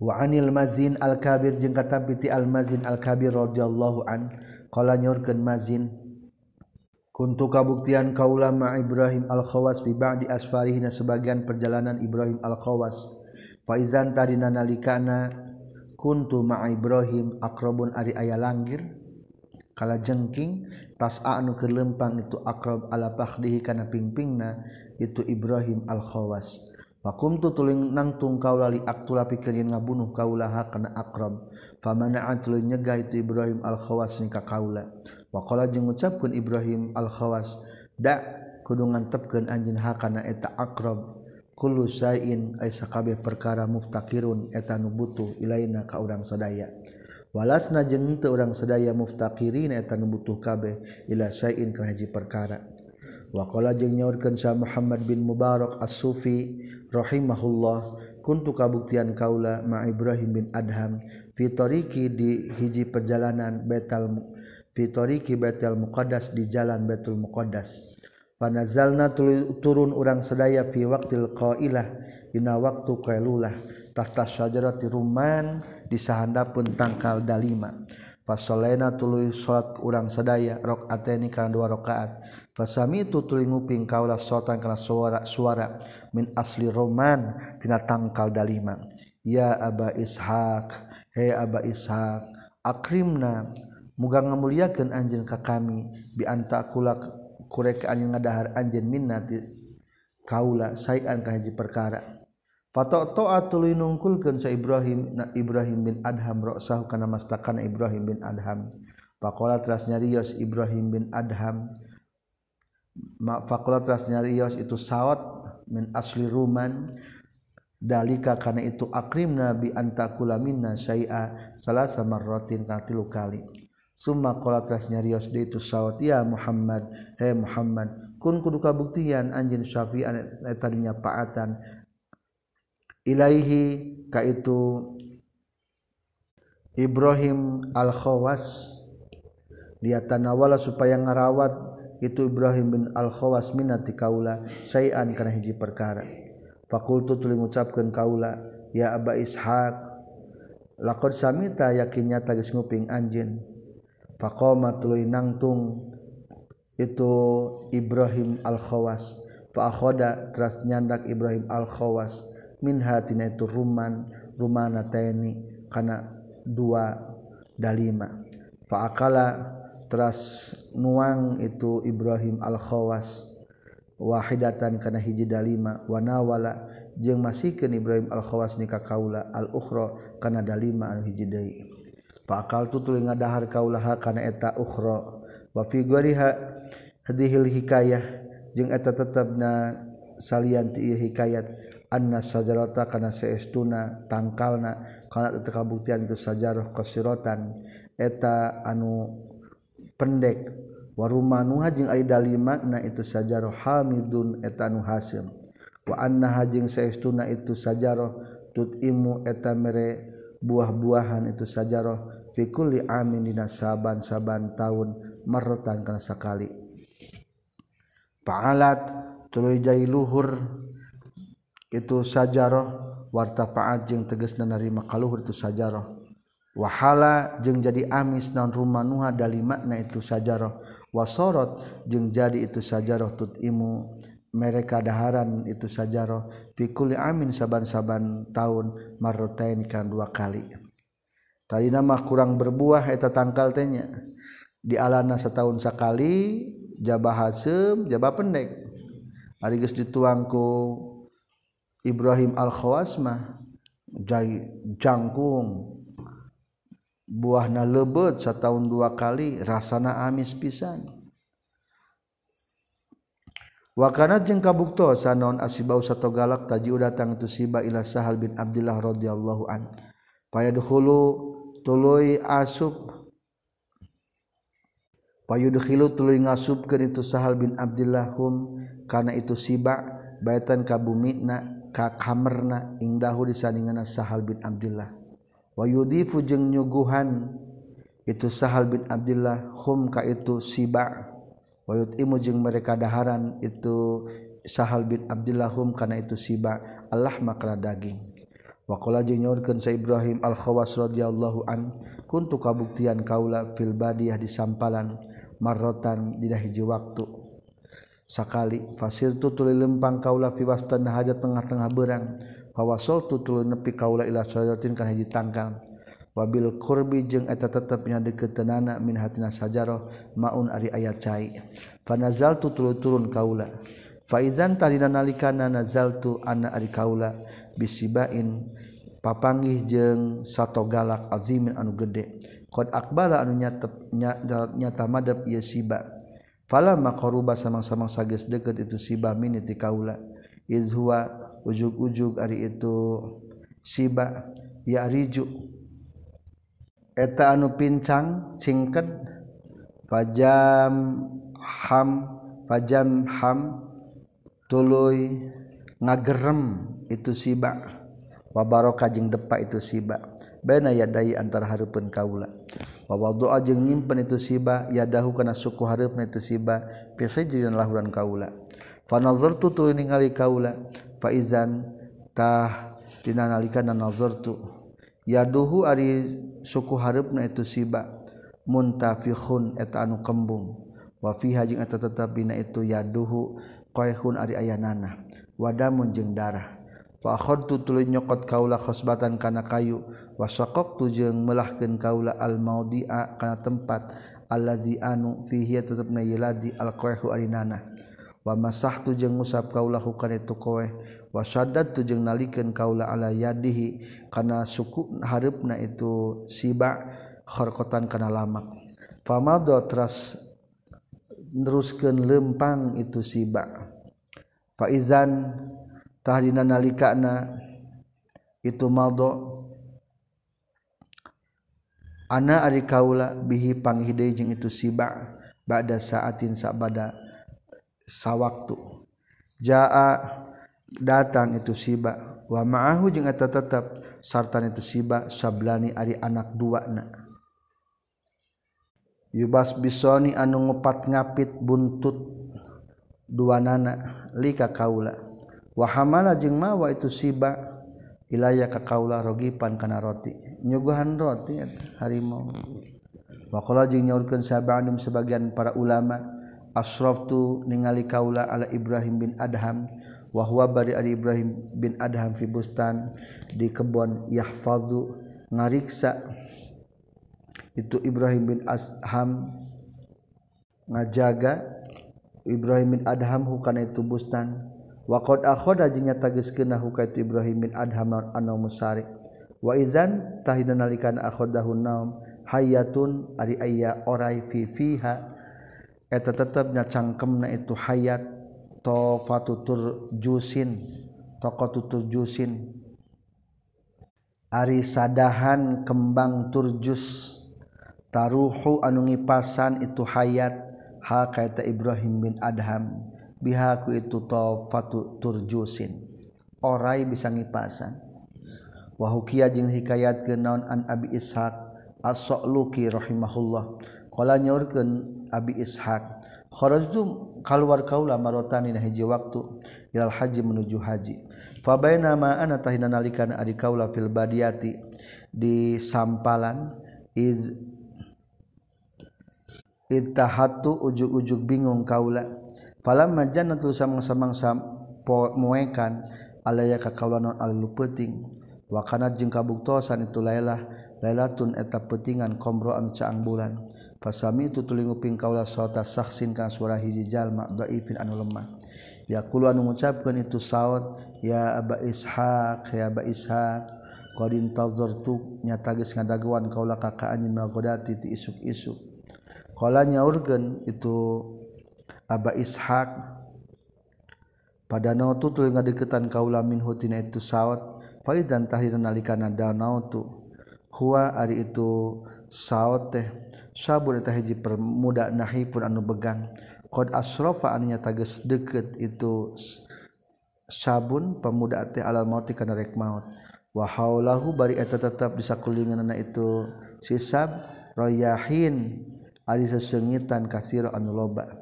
Waanil Mazin Al-kabir jeung kata piti Al-mazin Al-kabir roddhiallahu an kalau nyurken mazin untuk kabuktian kaulama Ibrahim Al-khawas bibak di asfarihina sebagian perjalanan Ibrahim Al-khawas. Faizan tadina nalikana kuntu ma'a Ibrahim akrobun ari aya langgir kala jengking tas anu kelempang itu akrob ala pahdihi kana pingpingna itu Ibrahim Al-khawas. Pakum tu tuling nangtung kaula li aktula pikeun ngabunuh kaula kana akrab. Famana'an tuling nyegah itu Ibrahim al-Khawas ni ka kaula. Waqala jeung ngucapkeun Ibrahim al-Khawas, da kudu ngantepkeun anjeun hakana eta akrab. Kullu sain aisa kabeh perkara muftakirun eta nu butuh ilaina ka urang sadaya. Walasna jeung teu urang sadaya muftakirin eta nu butuh kabeh ila sain ka haji perkara. Wakola jeung nyaurkeun Syah Muhammad bin Mubarak as-Sufi rahimahullah kuntu kabuktian kaula ma Ibrahim bin Adham fitoriki di hiji perjalanan Betal fitoriki Betal Muqaddas di jalan Betul Muqaddas. Panazalna turun urang sedaya fi waqtil qailah dina waktu qailulah tahta syajarati rumman di sahandapun tangkal dalima. Fasolena tuluy salat urang sadaya rakaateni kana dua rakaat. Fasami itu tuluy nguping kaula sotan kana suara suara min asli roman tina tangkal dalima. Ya Aba Ishaq, he Aba Ishaq, akrimna muga ngamuliakeun anjeun ka kami bi anta kula kurek anjeun ngadahar anjeun minna kaula sayan ka hiji perkara. Fato to'a tuluy nungkulkeun sa Ibrahim na Ibrahim bin Adham ra'sahu kana mastakana Ibrahim bin Adham. Faqala teras nyarios Ibrahim bin Adham faqala teras nyarios itu sawat min asli ruman dalika kana itu akrimna bi antakula minna syai'a salasa marratin tilu kali. Summa qala teras nyarios di itu sawat ya Muhammad he Muhammad kun kudu kabuktian anjeun syafi'an eta paatan ilaihi ka itu Ibrahim al Khawas dia tanawala supaya ngarawat itu Ibrahim bin al Khawas minati kaula sayan kana hiji perkara. Fakultu tuluy ngucapkeun kaula ya aba ishaq laqad samita yakinnya tagis nguping anjeun. Faqama tuluy nangtung itu Ibrahim al-Khawas. Fa akhoda teras nyandak Ibrahim al-Khawas min hatina itu ruman rumana taini kana dua dalima. Fa akala teras nuang itu Ibrahim al khawas wahidatan kana hiji dalima wanawala jeung masikeun Ibrahim al khawas nikah kaula al ukhra kana dalima anu hiji deui. Faakal tu tuluy ngadahar kaulaha kana eta ukhra. Wa fi goriha hadhil hikayah jeung eta tetepna salian ti hikayat. anna sajarata kana saestuna tangkalna kana teu kabuktian itu sajarah qasiratan eta anu pendek warumanuha jeung ari dalimatna itu sajarah hamidun eta anu hasil wa annaha jeung saestuna itu sajarah tutimu eta mere buah-buahan itu sajarah fi kulli amin dina saban-saban taun marratan kana sakali. Fa'alat tuluy jai luhur itu sajaroh wartafaat jeung teges narima kaluhur itu sajaroh. Wahala jeung jadi amis non rumah nuha dari makna itu sajaroh. Wasorot jeung jadi itu sajaroh tut imu mereka daharan itu sajaroh. Fikuli amin saban-saban tahun marrotain kan dua kali. Tadi nama kurang berbuah eta tangkal tanya di alana setahun sekali jabah hasem jabah pendek. Ari geus dituangku Ibrahim Al-Khawasmah jangkung buahna lebet setahun dua kali rasana amis pisan. Wakana jeung kabuktosa naon asibau sato galak tajiu datang tu siba ila sahal bin abdillah radhiyallahu an. Payadkhulu tuluy asub payudkhilu tuluy ngasubkeun itu sahal bin abdillah hum kana itu siba baitan kabumina kamerna indahhu disandingan sahal bin Abdulillah wayudifu jeung nyuguhan itu sahal bin Abdulillah humka itu siba. Waymu jeung mereka daharan itu sahal bin Abdulillah hum karena itu siba. Allah maka daging. Wakola nyurkan sa Ibrahim al-khawas rodhiallahu untuk kabuktian kaula filbadiah di sampalan marrotan di hiji waktu sakali fasir tutuli lempang kaula fi wastan haja tengah-tengah berang. Fawasol tutulu nepi kaula ila syajaratin kan hiji tangkal. Wabil kurbi jeung eta tetepnya deketenana min hatina sajaroh maun ari aya cai. Fanazal tutulu turun kaula. Faizan tadina nalikana nazaltu ana ari kaula bisibain papanggih jeung sato galak azimin anu gede. Qad akbala anu nyata nyata madab yasiba fala maqruba samang-samang sages deket itu sibah min ti kaula. Izhuwa ujug-ujug ari itu siba ya riju eta anu pincang cingket pajam ham pajam ham tuluy ngagerem itu siba wa baraka jeung depa itu siba baina yadai antara hareupeun kaula. Wa doa jeung nyimpen itu siba yadahu kana suku hareupna itu siba fi hijrin lahuran kaula. Fa nazartu tu ningali kaula fa izan tah dina nalika nazartu yaduhu ari suku hareupna itu siba muntafikhun eta anu kembung. Wa fiha jeung eta tetep dina itu yaduhu qaihun ari ayanana. Wadamun jeung darah. fakhadtu tuluy nyokot kaula khosbatan kana kayu. Wasaqaqtu jeung melahkeun kaula al maudi'a kana tempat allazi anu fihi tetepna yeladi al qahu arinana. Wa masahtu jeung ngusap kaula hukana itu kowe. Wa syaddadtu jeung nalikeun kaula ala yadihi kana suku hareupna itu siba kharqatan kana lamak. Famadha tras neruskeun lempang itu siba. Faizan tahdina nalikana itu maldo ana ari kaula bihi panghide jeung itu siba ba'da saatin sabada sawaktu. Jaa datang itu siba wa ma'ahu jeung eta tetep sartan itu siba sablani ari anak dua na yubas bisoni anu ngupat ngapit buntut dua nana lika kaula wahamala jeung mawa itu siba. Ilaya ka kaula rogipan kana roti. Nyuguhan roti harimau. Waqala jeung nyaurkeun sabandum sebagian para ulama asraftu ningali kaula ala Ibrahim bin Adham wa huwa bari ali Ibrahim bin Adham fi bustan di kebon yahfazu ngariksa itu Ibrahim bin Asham ngajaga. Ibrahim bin Adham hukana itu bustan. Waqad akhoda jeung nyatageuskeun huka itu Ibrahimin Adham anu musarik wa izan tahina nalikana akhodahu naum hayatun ari aya orai fi fiha. Eta tetepna cangkemna itu hayat tofatutur jusin tokotutur jusin ari sadahan kembang turjus taruhu anu ngipasan itu hayat hal kaita Ibrahim bin Adham bihaku itu tofatu turjusin. Orai bisa ngipasan. Wahukia jeung hikayat ke naon an abi ishaq as-sa'luki rahimahullah. Qala nyaurkeun abi ishaq kharajtu keluar kaula marotani na hiji waktu ilal haji menuju haji. Fa bainama ana tahina nalikan ari kaula fil badiyati di sampalan iz ittahatu ujuk-ujuk bingung kaula. palajan samang-samangsa muekan alaya ka kawlanon alu peuting. Wa kana jeung kabuktosan itu lailah lailatun eta petingan komroan caang bulan. Fasami itu tulinguping kaula sota saksin ka suara hiji jalma dhaifin anu lemah. Yaqulu anu ngucapkeun itu saud ya aba ishaq ya aba ishaq qad intazartu nyata geus ngadaguan kaula ka ka anjeun magodati ti isuk-isuk. Qala nyaurkeun itu Aba Ishaq. Pada nautu tuluy ngadeukeutan kaula min hutina itu saut faidan tahir nalikana danautu huwa ari itu saut teh. Sabur eta hiji permuda nahi pun anu begang. Qad asrafa anunya tages deket itu sabun pemuda teh alal mauti kana rek maut. Wa haulahu bari eta tetep disakulinganna itu sisab rayahin ari sesengitan kasir anu loba.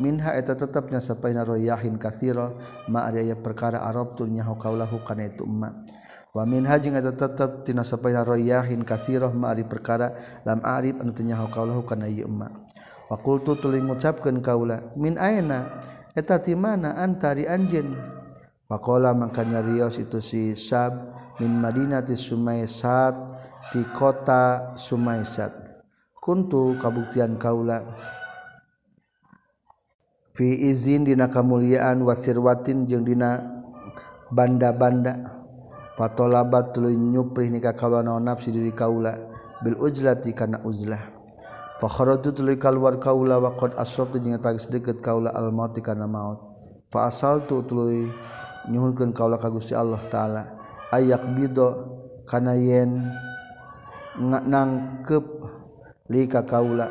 minha eta tetapnya sapaina royahin katsira ma ari aya perkara arab tu nyaho kaulahu kana itu umma wa minha jeung eta tetep tina sapaina royahin katsira ma ari perkara lam arif anu teu nyaho kaulahu kana ieu umma wa qultu tuluy ngucapkeun kaula min aina? Eta ti mana antari anjeun? Faqala mangka nyarios itu si sab min madinati sumaisat ti kota sumaisat kuntu kabuktian kaula fi izin dina kamuliaan wasirwatin jeung dina banda-banda. Fatolabat tuluy nyuprih nikah kaula naon nafsi diri kaula bil ujlati kana uzlah. Fa kharajtu tuluy kaluar kaula wa qad asrabtu jeung tagis deukeut kaula al maut kana maut. Fa asaltu tuluy nyuhunkeun kaula ka Gusti Allah taala. Ayak bido kana yen nangkep lika kaula.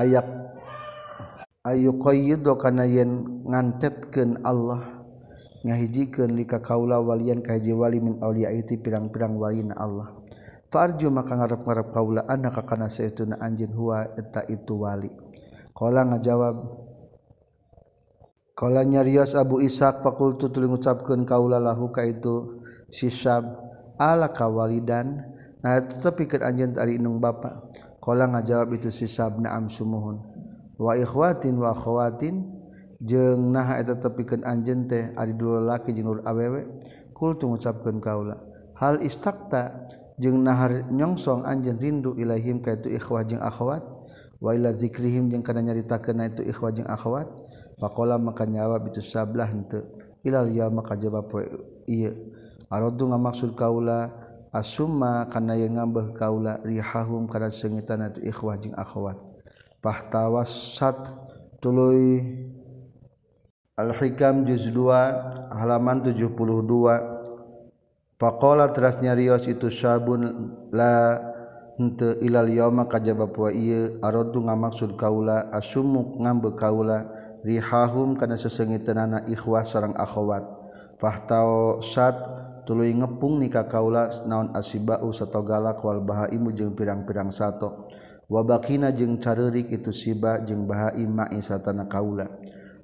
Ayak Ayu qayyidu kana yen ngantetkeun Allah ngahijikeun lika kaula walian ka hiji wali min aulia itu pirang-pirang walina Allah. Farju maka ngarep-ngarep kaula anak kana saeutuna anjeun huwa eta itu wali. Qala ngajawab Qala nyarios Abu Ishaq faqultu tuluy ngucapkeun kaula lahu ka itu sisab ala kawalidan nah tetapi keur anjeun ari inung bapa. Qala ngajawab itu sisab na'am sumuhun. wakhwatin wakhowatin jeung naha eta tepikan anjen teh ari dua laki jeung nur awewe kultu ngucapkeun kaula hal istakta jeung nahar nyongsong anjen rindu ilaihim ka itu ikhwah jeung akhwat wa ila zikrihim jeung kana nyaritakeun itu ikhwah jeung akhwat faqala maka nyawab itu sablah henteu ilal ya maka jawab poe ieu aradu ngamaksud kaula asumma kana yang ngambeh kaula rihahum kana sengitan itu ikhwah jeung akhwat. pahtawasat tuluy Al-Hikam juz 2 halaman 72 Faqala teras nyarios itu sabun la henteu ilal yauma kajaba poe ieu aradu ngamaksud kaula asumuk ngambe kaula rihahum kana sesengitanana ikhwah sareng akhwat. Fahtau sat tuluy ngepung nikah kaula naon asibau satogala wal bahaimu jeung pirang-pirang sato. wabakina jeung carerik itu siba jeung bahaim ma'i satana kaula.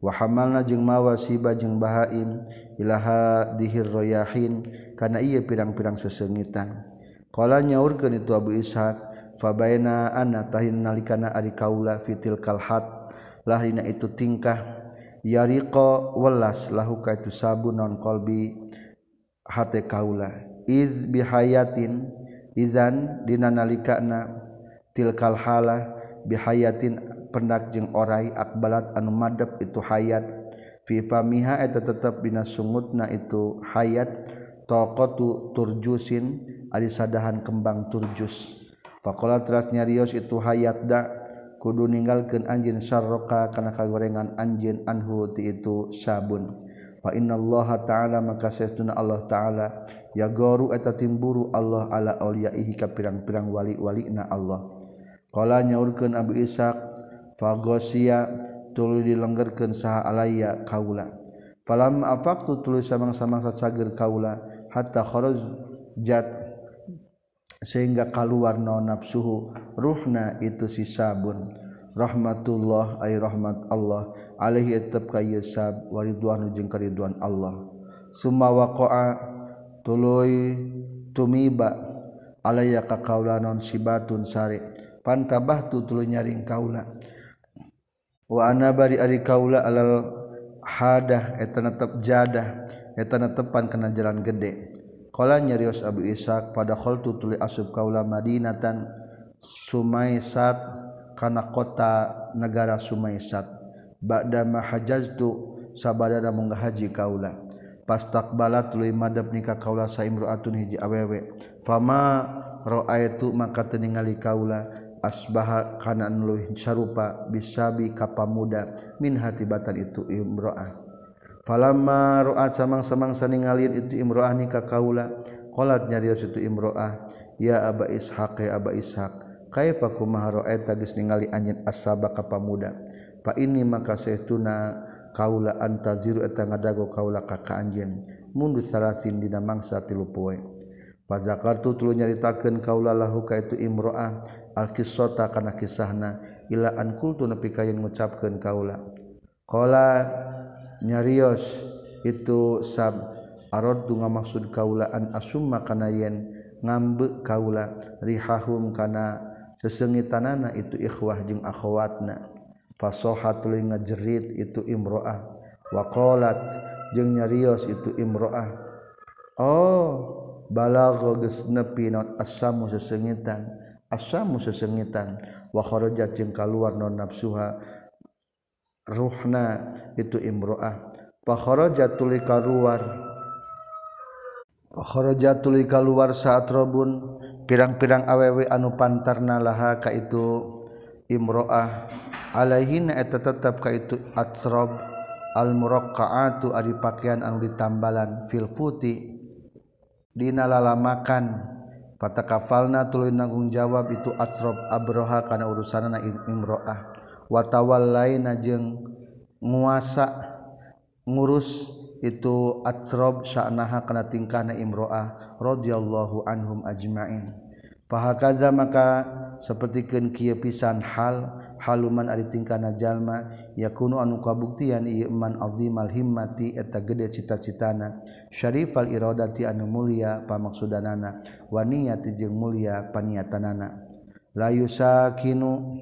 Wa hamalna jeung mawa siba jeung bahaim ilaha dihir royahin kana ieu pirang-pirang sesengitan. Qala nyaurkeun itu Abu Ishaq fabaina anna tahin nalikana ari kaula fitil kalhat lahina itu tingkah. Yariqa welas lahu ka itu sabu non qalbi hate kaula. Iz bihayatin izan dina nalikana. tilkal hala bihayatin pendak jeung orai akbalat anu madep itu hayat. Fi famiha eta tetep dina sungutna itu hayat. Taqatu turjusin ari sadahan kembang turjus. Faqala teras nyarios itu hayat da kudu ninggalkeun anjeun syarroka kana kagorengan anjeun anhu ti itu sabun. Fa innallaha ta'ala maka saytuna Allah ta'ala ya goru eta timburu Allah ala auliyaihi ka pirang-pirang wali-walina Allah. Kala nyaurkeun Abi Ishaq fagosia tuluy dilenggerkeun saha alaya kaula. Falam afaqtu tuluy samang-samang sasageur kaula hatta kharajat sehingga keluar naon nafsuhu. Ruhna itu si sabun. Rahmatullah ay rahmat Allah. Alaihi tetap kayyasab waridwan jeung karidwan Allah. Summa waqa'a tuluy tumiba alaya ka kaula non sibatun sari' pantabah tu tulu nyaring kaula. Wa ana bari ari kaula alal hadah eta netep jadah eta netepan kana jalan gede. Qala nyarios Abu Ishaq pada khaltu tuli asub kaula Madinatan Sumaisat kana kota negara Sumaisat ba'da ma hajaztu sabadana mung haji kaula. Pastakbala tuluy madep nikah kaula sa imru'atun hiji awewe. Fama raaitu maka teningali kaula. asbaha kana luih sarupa bisabi kapamuda min hatibatan itu imro'ah. Falamma ru'at samang-samang saningalin itu imro'ah ni kaula qalat nyarios itu imro'ah ya aba ishaq ya aba ishaq kaifa kumaha ra'aita geus ningali anjeun asaba ka pamuda fa ini maka saituna kaula antaziru eta ngadago kaula ka ka anjeun mundu salasin dina mangsa tilu poe. Fazakartu tulu nyaritakeun kaula lahu ka itu imro'ah alkisota kana kisahna ila ankultu nepi kayen ngucapkeun kaula. Qala nyarios itu sab dunga ngamaksud kaula an asumma kana yen ngambe kaula rihahum kana sesengitanana itu ikhwah jeung akhwatna. Fasohatul ngajerit itu imroah. Waqalat jeung nyarios itu imroah. Oh balagha geus nepi not asamu sesengitan. asamu sesengitan. Wa kharaja jeung kaluar non nafsuha. Ruhna itu imroah. Fa kharaja tuli kaluar. Fa kharaja tuli kaluar saat robun. Pirang-pirang awewe anu pantarna laha ka itu imroah. Alaihin eta tetap ka itu atsrab al muraqqa'atu ari pakaian anu ditambalan fil futi. Dina lalamakan. patakafalna tuluy nanggung jawab itu asrob abroha kana urusanana imroah. Watawal tawallaina jeung nguasa ngurus itu atsrob sya'naha kana tingkahna imroah. Radhiyallahu anhum ajma'in. Fahakaza maka sepertiken kieu pisan hal haluman ari tingkana jalma yakunu anu kabuktian ieu man azimal himmati eta gede cita-citana. Syarifal iradati anu mulia pamaksudanana wa niyati jeung mulia paniatanana. La yusakinu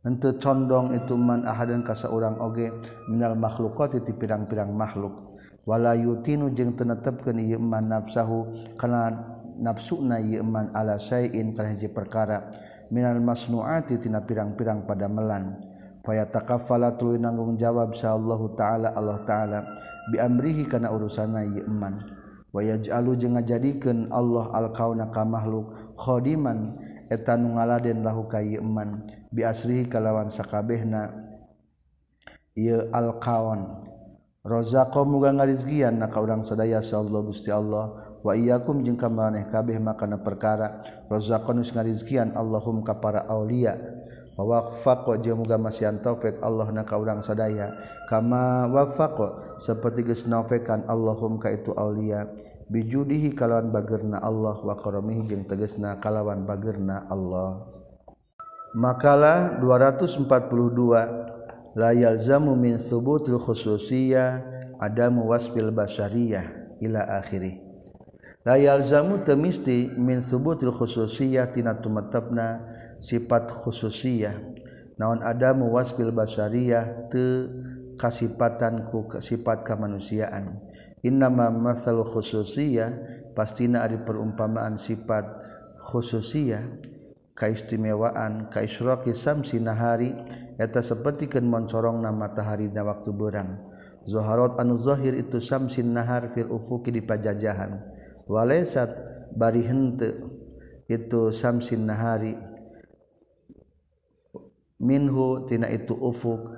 henteu condong itu man ahadan ka saurang oge minal makhluqati ti pirang-pirang makhluk. Wala yutinu jeung tenetepkeun ieu man nafsahu kana nafsuna ieu man ala syai'in kana hiji perkara. minal masnuati tina pirang-pirang pada melan. Faya takafala tuluy nanggung jawab sa Allah taala Allah taala bi amrihi kana urusana ieu iman wa yaj'alu jeung ngajadikeun Allah al kauna ka makhluk khodiman eta nu ngaladen lahu ka ieu iman bi asrihi kalawan sakabehna ieu al kaun Rozaqo muga ngarizgian na urang sadaya sa Allah Gusti Allah. Wa iyyakum jeung ka maneh kabeh makana perkara. Rozako ngarizkian ngarizgian Allahum ka para aulia. Wa wafaqo jeung muga masian taufik Allah na ka urang sadaya. Kama wafaqo saperti geus naufekan Allahum ka itu aulia. Bijudihi kalawan bagerna Allah wa karamihi jeung tegasna kalawan bagerna Allah. Makalah 242 la yalzamu min subutil khususiyah adamu wasfil basyariyah ila akhirih. Yalzamu temisti min subutil khususiyahtina tumetapna sifat khususiyah. Naon ada muwaspil basyariah te kasipatanku kesifat kemanusiaan. Innama masal khususiyah pastina ada perumpamaan sifat khususiyah kaistimewaan kaisyraqi samsi nahari eta sepertikan moncorong na mataharinya waktu berang Zoharot anu Zohir itu Samsin nahar fil ufuki di pajajahan. Walesat bari hente itu Samsin nahari. Minhu tina itu ufuk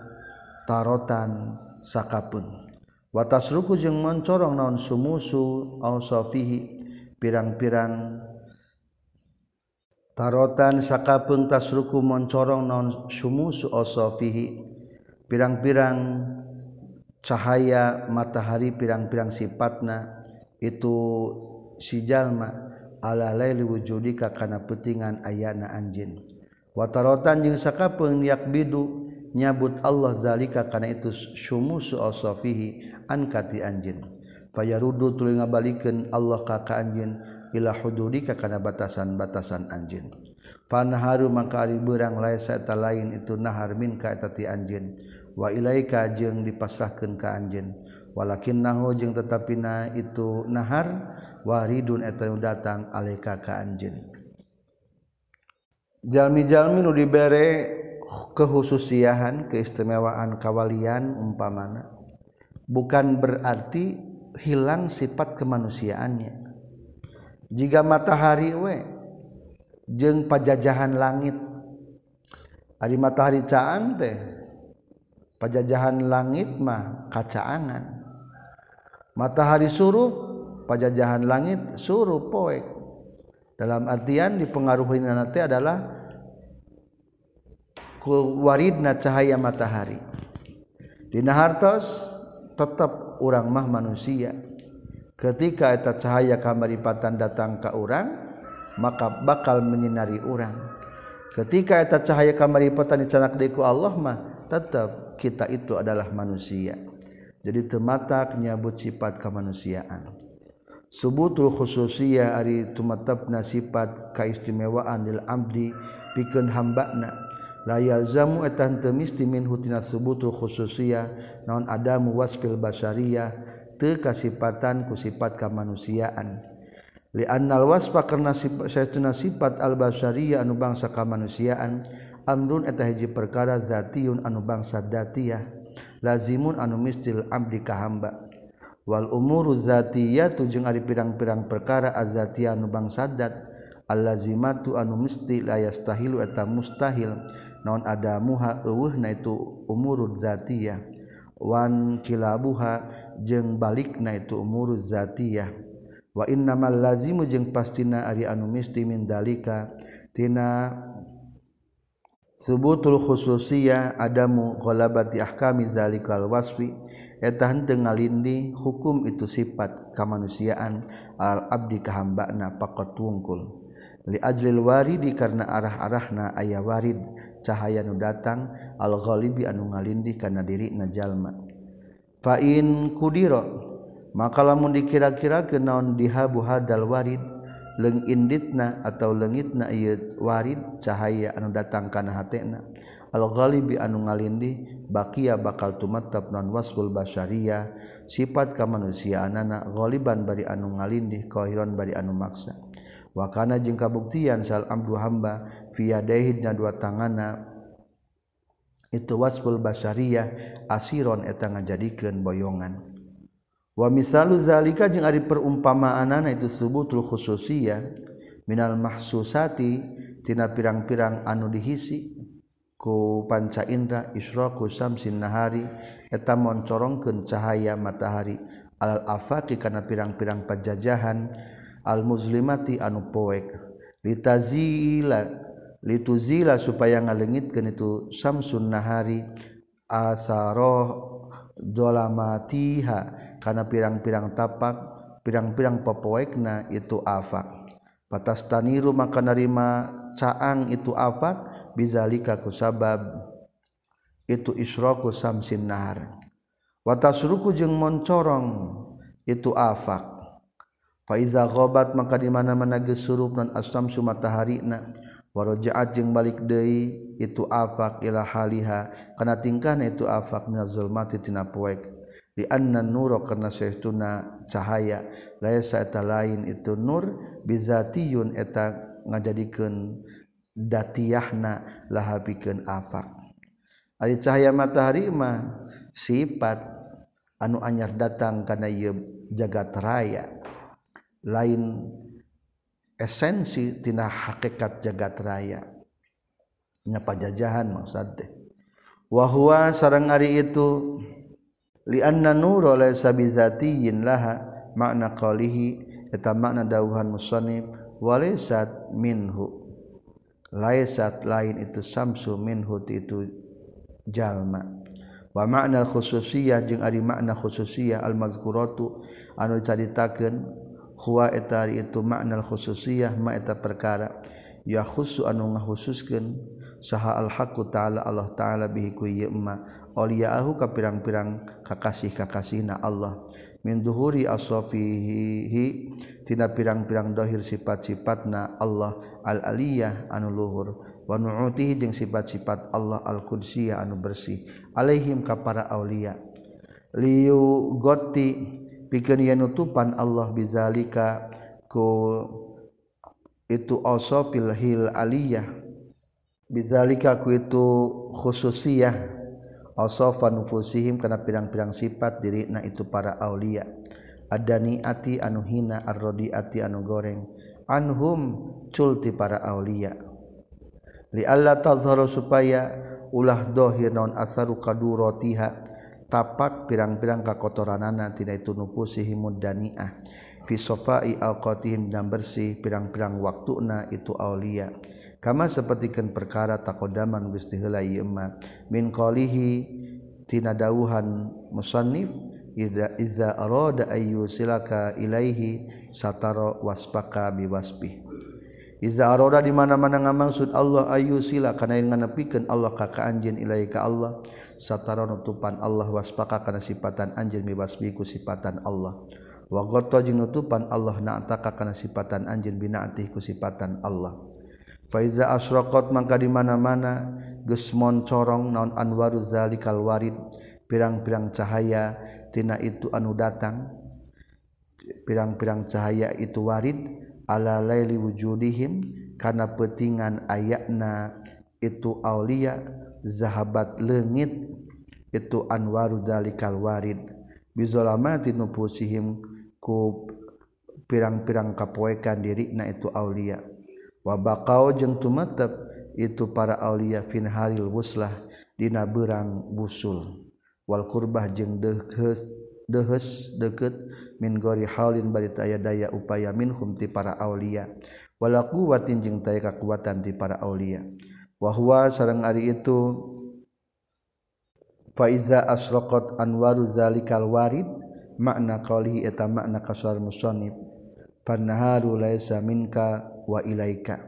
tarotan sakapun. Watasruku jeung moncorong naon sumusu au sofihi pirang-pirang tarotan sakapeng tasruku moncorong non sumusu osofihi pirang-pirang cahaya matahari pirang-pirang sifatna itu si jalma ala laili wujudika kana petingan ayana anjin. Watarotan jeung sakapeung yakbidu nyabut Allah zalika kana itu syumusu asafihi an kati anjin. Fayarudu tuluy ngabalikeun Allah ka ka anjin ila hududika kana batasan-batasan anjin. Panharu mangka ari beurang lain saeta lain itu nahar minka eta ti anjin. Wa ilaika jeung dipasrahkeun ka anjin. Walakin nahu jeung tetapina itu nahar waridun eta datang alaika ka anjin. Jalmi-jalmi nu dibere kehususiahan keistimewaan kawalian umpamana. Bukan berarti hilang sifat kemanusiaannya jika matahari we jeng pajajahan langit. Hari matahari caan teh pajajahan langit mah kacaangan. Matahari suruh pajajahan langit suruh poek. Dalam artian dipengaruhi nanti adalah waridna cahaya matahari. Dina hartos tetap orang mah manusia ketika eta cahaya kamaripatan datang ke orang maka bakal menyinari orang ketika eta cahaya kamaripatan dicanak deku Allah mah tetap kita itu adalah manusia. Jadi temata nyabut sifat kemanusiaan. Subutul khususiyah ari tumatapna sifat kaistimewaan lil abdi pikeun hambana. La yalzamu etan teu misti min hutina subutul khususiyah naon adamu wasfil basyariyah teu kasipatan ku sifat kamanusiaan li annal wasfa karna saytuna sifat al basariyah anu bangsa kamanusiaan amrun eta hiji perkara zatiun anu bangsa datiyah lazimun anu mistil abdi ka hamba. Wal umuru zatiyatu jeung ari pirang-pirang perkara azatiyah anu bangsa dat allazimatu anu mesti la yastahilu eta mustahil naon adamuha eueuhna itu umurud zatiyah. Wan kilabuha jeung balik na itu umur zatiyah. Wa innamal lazimu jeung pastina ari anu misti min dalika tina subutul khususiyah adamu ghalabati ahkami zalikal wasfi eta henteu ngalindi hukum itu sifat kamanusiaan al abdi kahambana pakot wungkul. Li ajlil waridi karena arah-arahna aya warid cahaya nu datang al ghalibi anu ngalindi kana diri na jalma. fain kudiro maka lamun dikira-kira ke naon dihabu hadal warid leng inditna atau lengitna ieu warid cahaya anu datang kana hatena. Al ghalibi anu ngalindi bakia bakal tumatap non wasbul basyariyah sifat kamanusiaanana ghaliban bari anu ngalindih qahiron bari anu maksa. Wa kana jeung kabuktian sal abdu hamba fi yadaihi dua tangana itu wasful basyariyah asiron eta ngajadikeun boyongan. Wa misalu zalika jeung ari perumpamaanana itu subutul khususiyah minal mahsusati tina pirang-pirang anu dihisi ku panca indra isroku samsin nahari eta moncorongkeun cahaya matahari al afaqi kana pirang-pirang pajajahan al muslimati anu poek litazila lituzila supaya ngalengitkan itu Samsun nahari asarohdolalamatiha karena pirang-pirang tapak pirang-pirang pepoekna itu afak. Patastaniru maka narima caang itu afak bizalika kusabab itu isroku samsin nahar. Watasruku jeung moncorong itu afak. Faiza ghabat maka di mana-mana dan asam sumatahari-na warojaat jeung balik deui itu afaq ila haliha. Kana tingkahna itu afaq minaz zulmati tina poek anna nura kana saestuna cahaya. Laisa eta lain itu nur bizatiyun eta ngajadikeun datiyahna lahabikan afak afaq cahaya matahari mah sifat anu anyar datang kana ieu jagat raya. Lain esensi tina hakikat jagat raya. Nya pajajahan maksud teh. Wa huwa sareng ari itu li anna nur laysa sabizatiyin laha makna qalihi eta makna dawuhan musannif walisat minhu. Laisat lain itu samsu minhu itu jalma. Wa makna khususiyah jeung ari makna khususiyah al mazkuratu anu dicaritakeun huwa eta itu makna khususiyah ma eta perkara. Ya khusu anu ngakhususkeun saha al haqqu ta'ala Allah ta'ala bihi ku ieu ma awliya'ahu ka pirang-pirang kakasih-kakasihna Allah. Min duhuri aswafihi tina pirang-pirang dohir sifat-sifatna Allah al-aliyah anu luhur. Wa nu'utihi jeung sifat-sifat Allah al-qudsiyah anu bersih. Alaihim ka para awliya liyu goti pikeun yen nutupan Allah bizalika ku itu asfil hil aliyah. Bizalika ku itu khususiyah. Nufusihim karena pirang-pirang sifat diri Nah itu para Aulia. Ada niati anu hina arrodiati anu goreng. Anhumculti para Aulia. Di Allah tazharo supaya ulah dhohir non asarukadurrotiha tapak pirang-pirang kakotoranana tidak itu nupusihimud Daniah. Fisofaai alqotihim dan bersih pirang-pirang waktu na itu Aulia. Kama sepertikan perkara takodaman Gusti heula ieu min qalihi tina dawuhan musannif idza iza arada ayu silaka ilaihi satara wasbaka biwasbi iza arada di mana-mana ngamaksud Allah ayu sila kana yang nganepikeun Allah ka ka anjeun ilaihi ka Allah satara nutupan Allah wasbaka kana sifatan anjeun biwasbi ku sifatan Allah. Wa nutupan Allah na'taka kana sifatan anjeun binaatih ku sifatan Allah. Faiza asraqat mangka di mana-mana geus corong naon anwaru zalikal warid pirang-pirang cahaya tina itu anu datang pirang-pirang cahaya itu warid ala laili wujudihim kana petingan ayatna itu aulia zahabat leungit itu anwaru zalikal warid. Bizolamati nupusihim ku pirang-pirang kapoekan diri na itu aulia. Wa baqau jeung tumetep itu para aulia fin haril wuslah dina beurang busul. Wal kurbah jeung deukeut dehes deket min gori halin bari aya daya upaya minhum ti para aulia. Wala quwwatin jeung taya kakuatan ti para aulia. wahwa sareng ari itu faiza asraqat anwaru zalikal warid makna qali eta makna kasar musannif fannaharu laisa minka wa ilaika.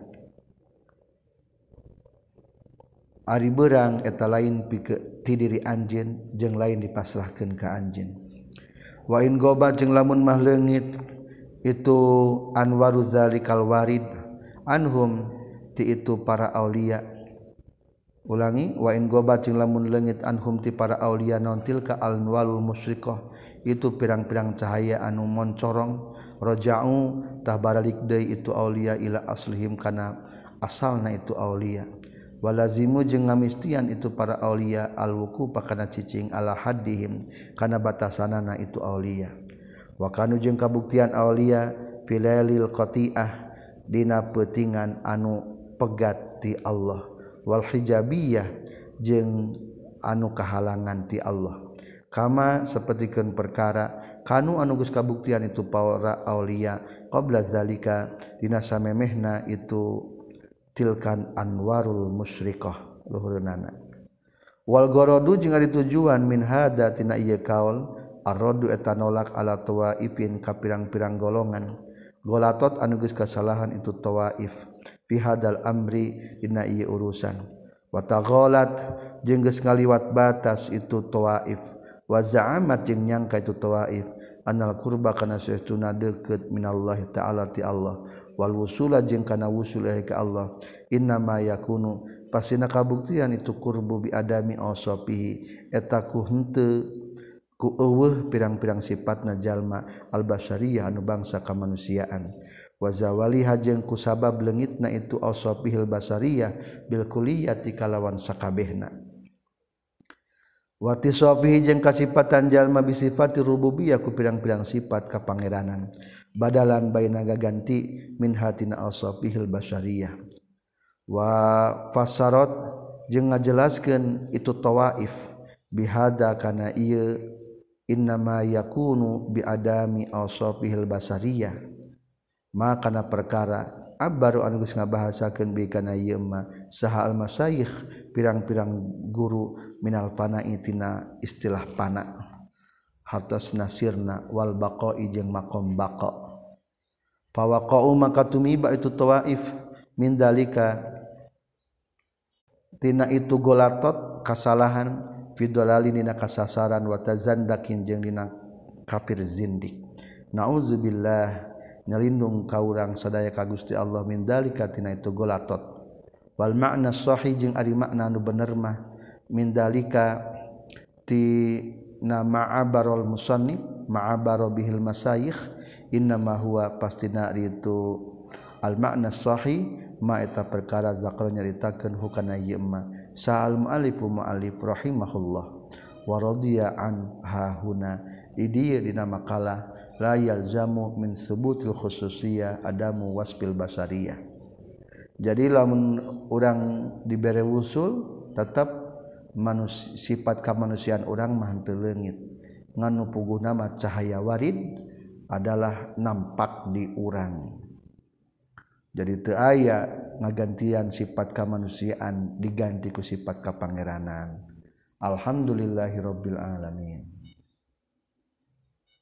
Ari berang eta lain pikeun tidiri diri anjeun jeung lain dipasrahkeun ka anjeun. Wa in goba jeung lamun mah leungit itu anwaru zalikal warid anhum ti itu para aulia. ulangi wain goba jeung lamun lengit anhum ti para aulia nontil ka alwalul musyriqah itu pirang-pirang cahaya anu moncorong. Raja'u tah baralik deui itu aulia ila aslihim kana asalna itu aulia. Walazimu jeung ngamistian itu para aulia alwuku pakana cicing ala haddihim kana batasanana itu aulia. Wa kanu jeung kabuktian aulia filailil qati'ah dina peutingan anu pegat ti Allah. wal hijabiyah jeung anu kahalangan ti Allah. Kama sapertikeun perkara kanu anu geus kabuktian itu para aulia qabla zalika dina samemehna itu tilkan anwarul musyrikah luhurna wal gorodu jeung ari tujuan min hada tina ieu kaul arrodu eta nolak ala tawaifin ka pirang-pirang golongan. Golatot anu geus kasalahan itu tawaif. pihadal amri dina ieu urusan. Wa taghalat jeung geus ngaliwat batas itu tawaif. Wa za'amat jeung nyangka itu tawaif. Anal kurba kana saestuna deukeut minallah ta'ala ti Allah. Wal wusula jeung kana wusul ka Allah. Inna ma yakunu pasina kabuktian itu kurbu bi adami asafihi. Eta ku henteu ku eueuh pirang-pirang sifatna jalma al-basyariyah anu bangsa kamanusiaan. wazawali hajeng kusabab lengit na itu awsopihil basariyah bil kuliyati kalawan sakabehna. Wati sofihi jeng kasipatan jalma bisifati rububiyah ku pirang-pirang sifat kapangeranan. Badalan baina gaganti min hatina awsopihil basariyah. Wa fasarot jeng ngajelaskeun itu tawaif. Bihada kana ieu innama yakunu biadami awsopihil basariyah. Maka na perkara baru angus ngabahasakeun bi kana ieu ma saha al pirang-pirang guru minal fana itina istilah pana hartos nasirna wal baqai jeung makom baqa. Fawaqau maka tumiba itu tawaif min dalika tina itu golatot kasalahan fidolali dina kasasaran wa tazandakin jeung dina kafir zindik. Nauzubillah nyelindung kaurang sadaya ka Gusti Allah min dalika tina itu golatot. Wal makna sahih jeung ari makna nu bener mah. Min dalika ti na ma'abarul musannif ma'abaro bihil masayikh inna ma huwa pastina itu al makna sahih ma eta perkara zakar nyaritakeun hukana ieu ma sa'al mu'alifu mu'alif rahimahullah. Wa radiya an hahuna di dieu dina makalah. Yalzamu min sebutil khususiyah adamu waspil basariyah. Jadi lamun orang diberi wusul tetap manus sifat kemanusiaan orang mah teu leungit puguh nama cahaya warid adalah nampak di urang. Jadi teu aya ngagantian sifat kemanusiaan diganti ku sifat kapangeranan. Alhamdulillahirabbil alamin